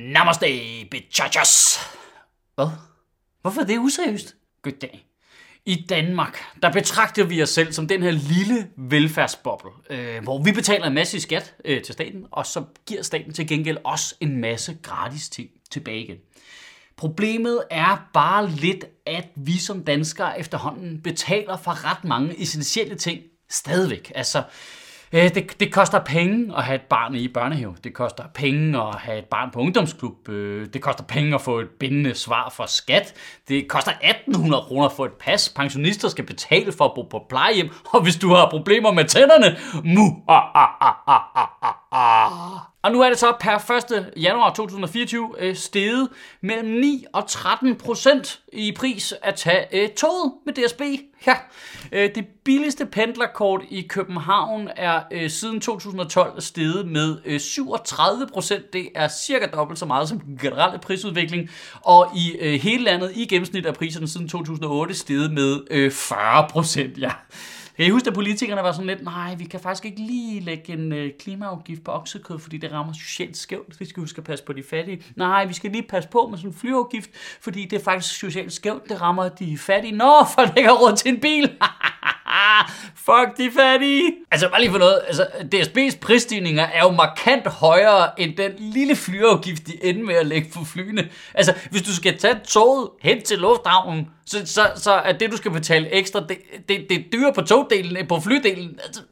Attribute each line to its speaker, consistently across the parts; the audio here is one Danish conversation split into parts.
Speaker 1: Namaste, bitches. Hvad? Hvorfor er det useriøst? Goddag. I Danmark, der betragter vi os selv som den her lille velfærdsboble, øh, hvor vi betaler en masse i skat øh, til staten, og så giver staten til gengæld os en masse gratis ting tilbage igen. Problemet er bare lidt, at vi som danskere efterhånden betaler for ret mange essentielle ting stadigvæk. Altså, Øh, Øh, det, det koster penge at have et barn i børnehave. Det koster penge at have et barn på ungdomsklub. Øh, det koster penge at få et bindende svar fra skat. Det koster 1800 kroner for et pas. Pensionister skal betale for at bo på plejehjem. Og hvis du har problemer med tænderne, mu, ah, ah, ah, ah, ah, ah ah. Og nu er det så per 1. januar 2024 øh, steget mellem 9 og 13 procent i pris at tage øh, toget med DSB. Ja, øh, det billigste pendlerkort i København er øh, siden 2012 steget med øh, 37 procent. Det er cirka dobbelt så meget som den generelle prisudvikling. Og i øh, hele landet i gennemsnit er priserne siden 2008 steget med øh, 40 procent. Ja. Kan I huske, at politikerne var sådan lidt, nej, vi kan faktisk ikke lige lægge en øh, klimaafgift på oksekød, fordi det rammer socialt skævt. Vi skal huske at passe på de fattige. Nej, vi skal lige passe på med sådan en flyafgift, fordi det er faktisk socialt skævt. Det rammer de fattige. Nå, for det ikke har råd til en bil. Ah, fuck de fattige. Altså bare lige for noget. Altså, DSB's prisstigninger er jo markant højere end den lille flyafgift, de ender med at lægge på flyene. Altså, hvis du skal tage toget hen til lufthavnen, så, så, så er det, du skal betale ekstra, det, det, det er dyrere på togdelen end på flydelen. Altså,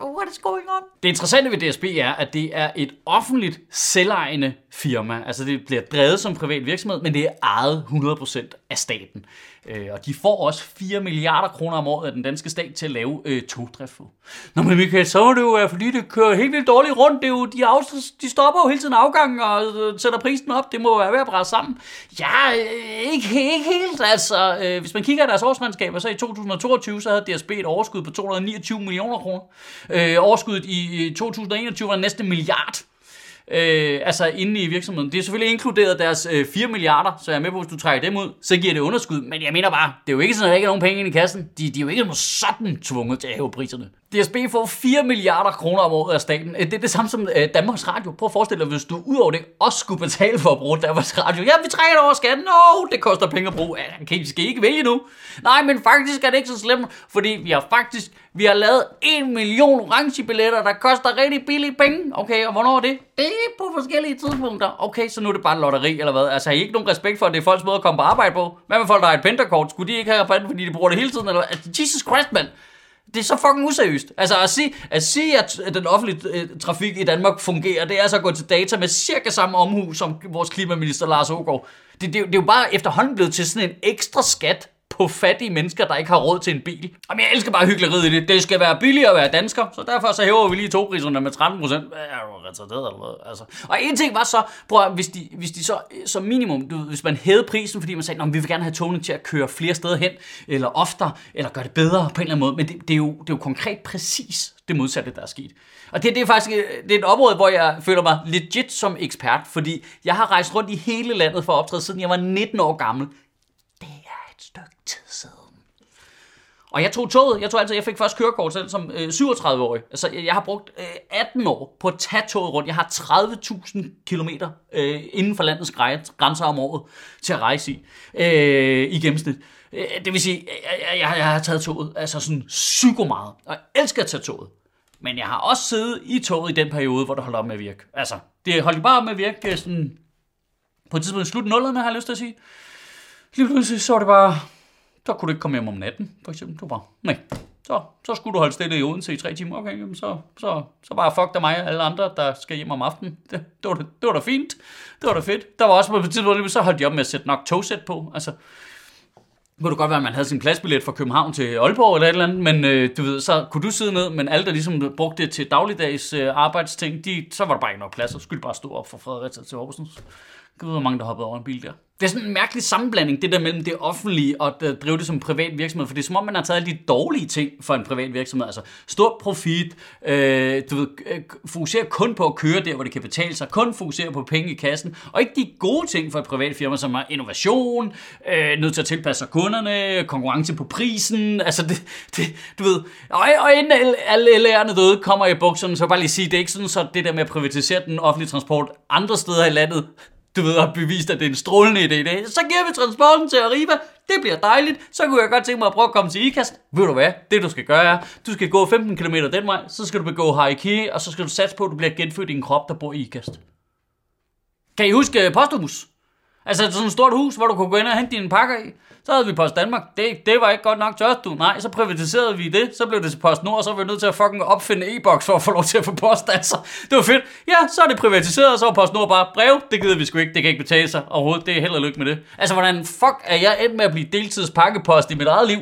Speaker 1: what is going on? Det interessante ved DSB er, at det er et offentligt selvejende firma. Altså det bliver drevet som privat virksomhed, men det er ejet 100% af staten. Øh, og de får også 4 milliarder kroner om året af den danske stat til at lave øh, togdrift Nå, men Michael, så er det jo, øh, fordi det kører helt vildt dårligt rundt. Det er jo, de, af, de stopper jo hele tiden afgangen og øh, sætter prisen op. Det må være ved at brænde sammen. Ja, øh, ikke, ikke helt. Altså, øh, hvis man kigger i deres årsmandskaber, så i 2022, så havde DSB et overskud på 229 millioner kroner. Øh, overskuddet i 2021 var næsten en milliard øh, altså inde i virksomheden. Det er selvfølgelig inkluderet deres øh, 4 milliarder, så jeg er med på, hvis du trækker dem ud, så giver det underskud. Men jeg mener bare, det er jo ikke sådan, at der ikke er nogen penge ind i kassen. De, de er jo ikke sådan tvunget til at hæve priserne. DSB får 4 milliarder kroner om året af staten. Øh, det er det samme som øh, Danmarks Radio. Prøv at forestille dig, hvis du udover det også skulle betale for at bruge Danmarks Radio. Ja, vi trækker over skatten. Nå, no, det koster penge at bruge. Ja, kan I skal I ikke vælge nu? Nej, men faktisk er det ikke så slemt, fordi vi har faktisk vi har lavet 1 million orange billetter, der koster rigtig billige penge. Okay, og hvornår er det? Det er på forskellige tidspunkter. Okay, så nu er det bare lotteri eller hvad? Altså, har I ikke nogen respekt for, at det er folks måde at komme på arbejde på? Hvad med folk, der har et pentakort? Skulle de ikke have rabat, fordi de bruger det hele tiden? Eller Altså, Jesus Christ, mand! Det er så fucking useriøst. Altså at sige, at sige, at den offentlige øh, trafik i Danmark fungerer, det er altså at gå til data med cirka samme omhu som vores klimaminister Lars Ågaard. Det, det, det er jo bare efterhånden blevet til sådan en ekstra skat på fattige mennesker, der ikke har råd til en bil. Jamen, jeg elsker bare hyggeleriet i det. Det skal være billigere at være dansker, så derfor så hæver vi lige togpriserne med 13 procent. Er du retarderet eller hvad? Altså. Og en ting var så, prøv hvis de, hvis de så som minimum, du, hvis man hævede prisen, fordi man sagde, at vi vil gerne have togene til at køre flere steder hen, eller oftere, eller gøre det bedre på en eller anden måde. Men det, det, er, jo, det er jo konkret præcis det modsatte, der er sket. Og det, det er faktisk det er et område, hvor jeg føler mig legit som ekspert, fordi jeg har rejst rundt i hele landet for at optræde, siden jeg var 19 år gammel stykke tid siden. Og jeg tog toget. Jeg tog altså, jeg fik først kørekort selv som øh, 37-årig. Altså, jeg har brugt øh, 18 år på at tage toget rundt. Jeg har 30.000 km øh, inden for landets grænser om året til at rejse i, øh, i gennemsnit. Øh, det vil sige, jeg, jeg, jeg har taget toget altså sådan psyko meget. Og jeg elsker at tage toget. Men jeg har også siddet i toget i den periode, hvor det holdt op med at virke. Altså, det holdt bare op med at virke øh, sådan, på et tidspunkt i slut nullerne, har jeg lyst til at sige. Lige pludselig så var det bare, så kunne du ikke komme hjem om natten, for eksempel. Du bare, nej, så, så skulle du holde stille i Odense i tre timer. Okay, jamen så, så, så bare fuck dig mig og alle andre, der skal hjem om aftenen. Det, det, var, det, det var da fint. Det var da fedt. Der var også på et tidspunkt, så holdt de op med at sætte nok togsæt på. Altså, kunne det godt være, at man havde sin pladsbillet fra København til Aalborg eller et eller andet, men øh, du ved, så kunne du sidde ned, men alle, der ligesom brugte det til dagligdags øh, arbejdsting, de, så var der bare ikke nok plads, så skulle bare stå op fra Fredericia til jeg ved, hvor mange der hoppede over en bil der. Det er sådan en mærkelig sammenblanding, det der mellem det offentlige og at drive det som privat virksomhed. For det er som om, man har taget alle de dårlige ting for en privat virksomhed. Altså stor profit, øh, du ved, øh, fokusere kun på at køre der, hvor det kan betale sig. Kun fokusere på penge i kassen. Og ikke de gode ting for et privat firma, som er innovation, øh, nødt til at tilpasse sig kunderne, konkurrence på prisen. Altså det, det du ved. Og, og inden alle lærerne døde kommer i bukserne, så bare lige sige, det er ikke sådan, så det der med at privatisere den offentlige transport andre steder i landet du ved, har bevist, at det er en strålende idé. Det. Så giver vi transporten til Arriva. Det bliver dejligt. Så kunne jeg godt tænke mig at prøve at komme til IKAST. Ved du hvad? Det du skal gøre er, du skal gå 15 km den vej, så skal du begå haiki, og så skal du satse på, at du bliver genfødt i en krop, der bor i IKAST. Kan I huske øh, Posthus? Altså sådan et stort hus, hvor du kunne gå ind og hente dine pakker i. Så havde vi Post Danmark. Det, det var ikke godt nok tørt, du. Nej, så privatiserede vi det. Så blev det til Post Nord, og så var vi nødt til at fucking opfinde e-boks for at få lov til at få post. Altså, det var fedt. Ja, så er det privatiseret, og så var Post Nord bare brev. Det gider vi sgu ikke. Det kan ikke betale sig overhovedet. Det er held og lykke med det. Altså, hvordan fuck er jeg endt med at blive deltidspakkepost i mit eget liv?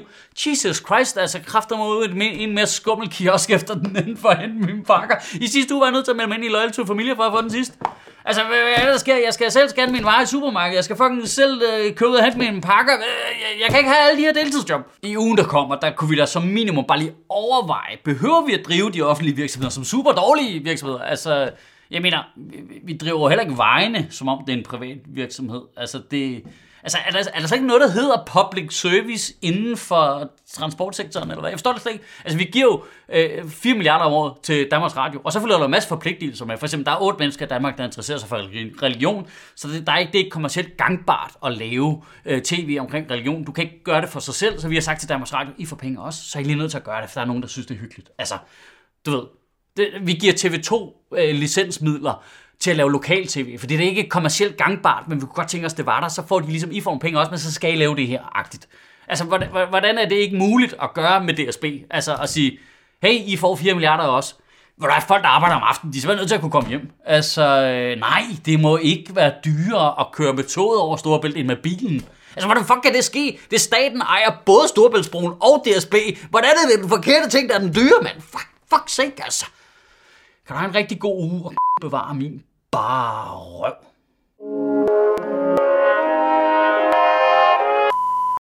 Speaker 1: Jesus Christ, altså kræfter mig ud i en mere skummel kiosk efter den anden for at hente mine pakker. I sidste uge var jeg nødt til at melde mig ind i Loyal to Familie for at få den sidste. Altså, hvad, hvad er der sker? Jeg skal selv scanne min vare i supermarkedet. Jeg skal fucking selv øh, købe og hente mine pakker. Øh, jeg, jeg kan ikke have alle de her deltidsjob. I ugen, der kommer, der kunne vi da som minimum bare lige overveje. Behøver vi at drive de offentlige virksomheder som super dårlige virksomheder? Altså, jeg mener, vi, vi driver heller ikke vejene, som om det er en privat virksomhed. Altså, det, Altså, er der, er der så ikke noget, der hedder public service inden for transportsektoren, eller hvad? Jeg forstår det slet ikke. Altså, vi giver jo øh, 4 milliarder om året til Danmarks Radio, og så følger der en masse forpligtelser med. For eksempel, der er otte mennesker i Danmark, der interesserer sig for religion, så det, der er ikke, det er ikke kommercielt gangbart at lave øh, tv omkring religion. Du kan ikke gøre det for sig selv, så vi har sagt til Danmarks Radio, I får penge også, så er I lige nødt til at gøre det, for der er nogen, der synes, det er hyggeligt. Altså, du ved, det, vi giver TV2 øh, licensmidler til at lave lokal-tv, for det er ikke kommercielt gangbart, men vi kunne godt tænke os, det var der, så får de ligesom, I får nogle penge også, men så skal I lave det her, agtigt. Altså, hvordan, hvordan er det ikke muligt at gøre med DSB? Altså at sige, hey, I får 4 milliarder også. Hvor der er folk, der arbejder om aftenen, de er simpelthen nødt til at kunne komme hjem. Altså, øh, nej, det må ikke være dyrere at køre med toget over Storebælt end med bilen. Altså, hvordan fuck kan det ske? Det staten ejer både Storebæltsbroen og DSB. Hvordan er det den forkerte ting, der er den dyre, mand? Fuck, fuck sake, altså. Kan du have en rigtig god uge og bevare min bare røv.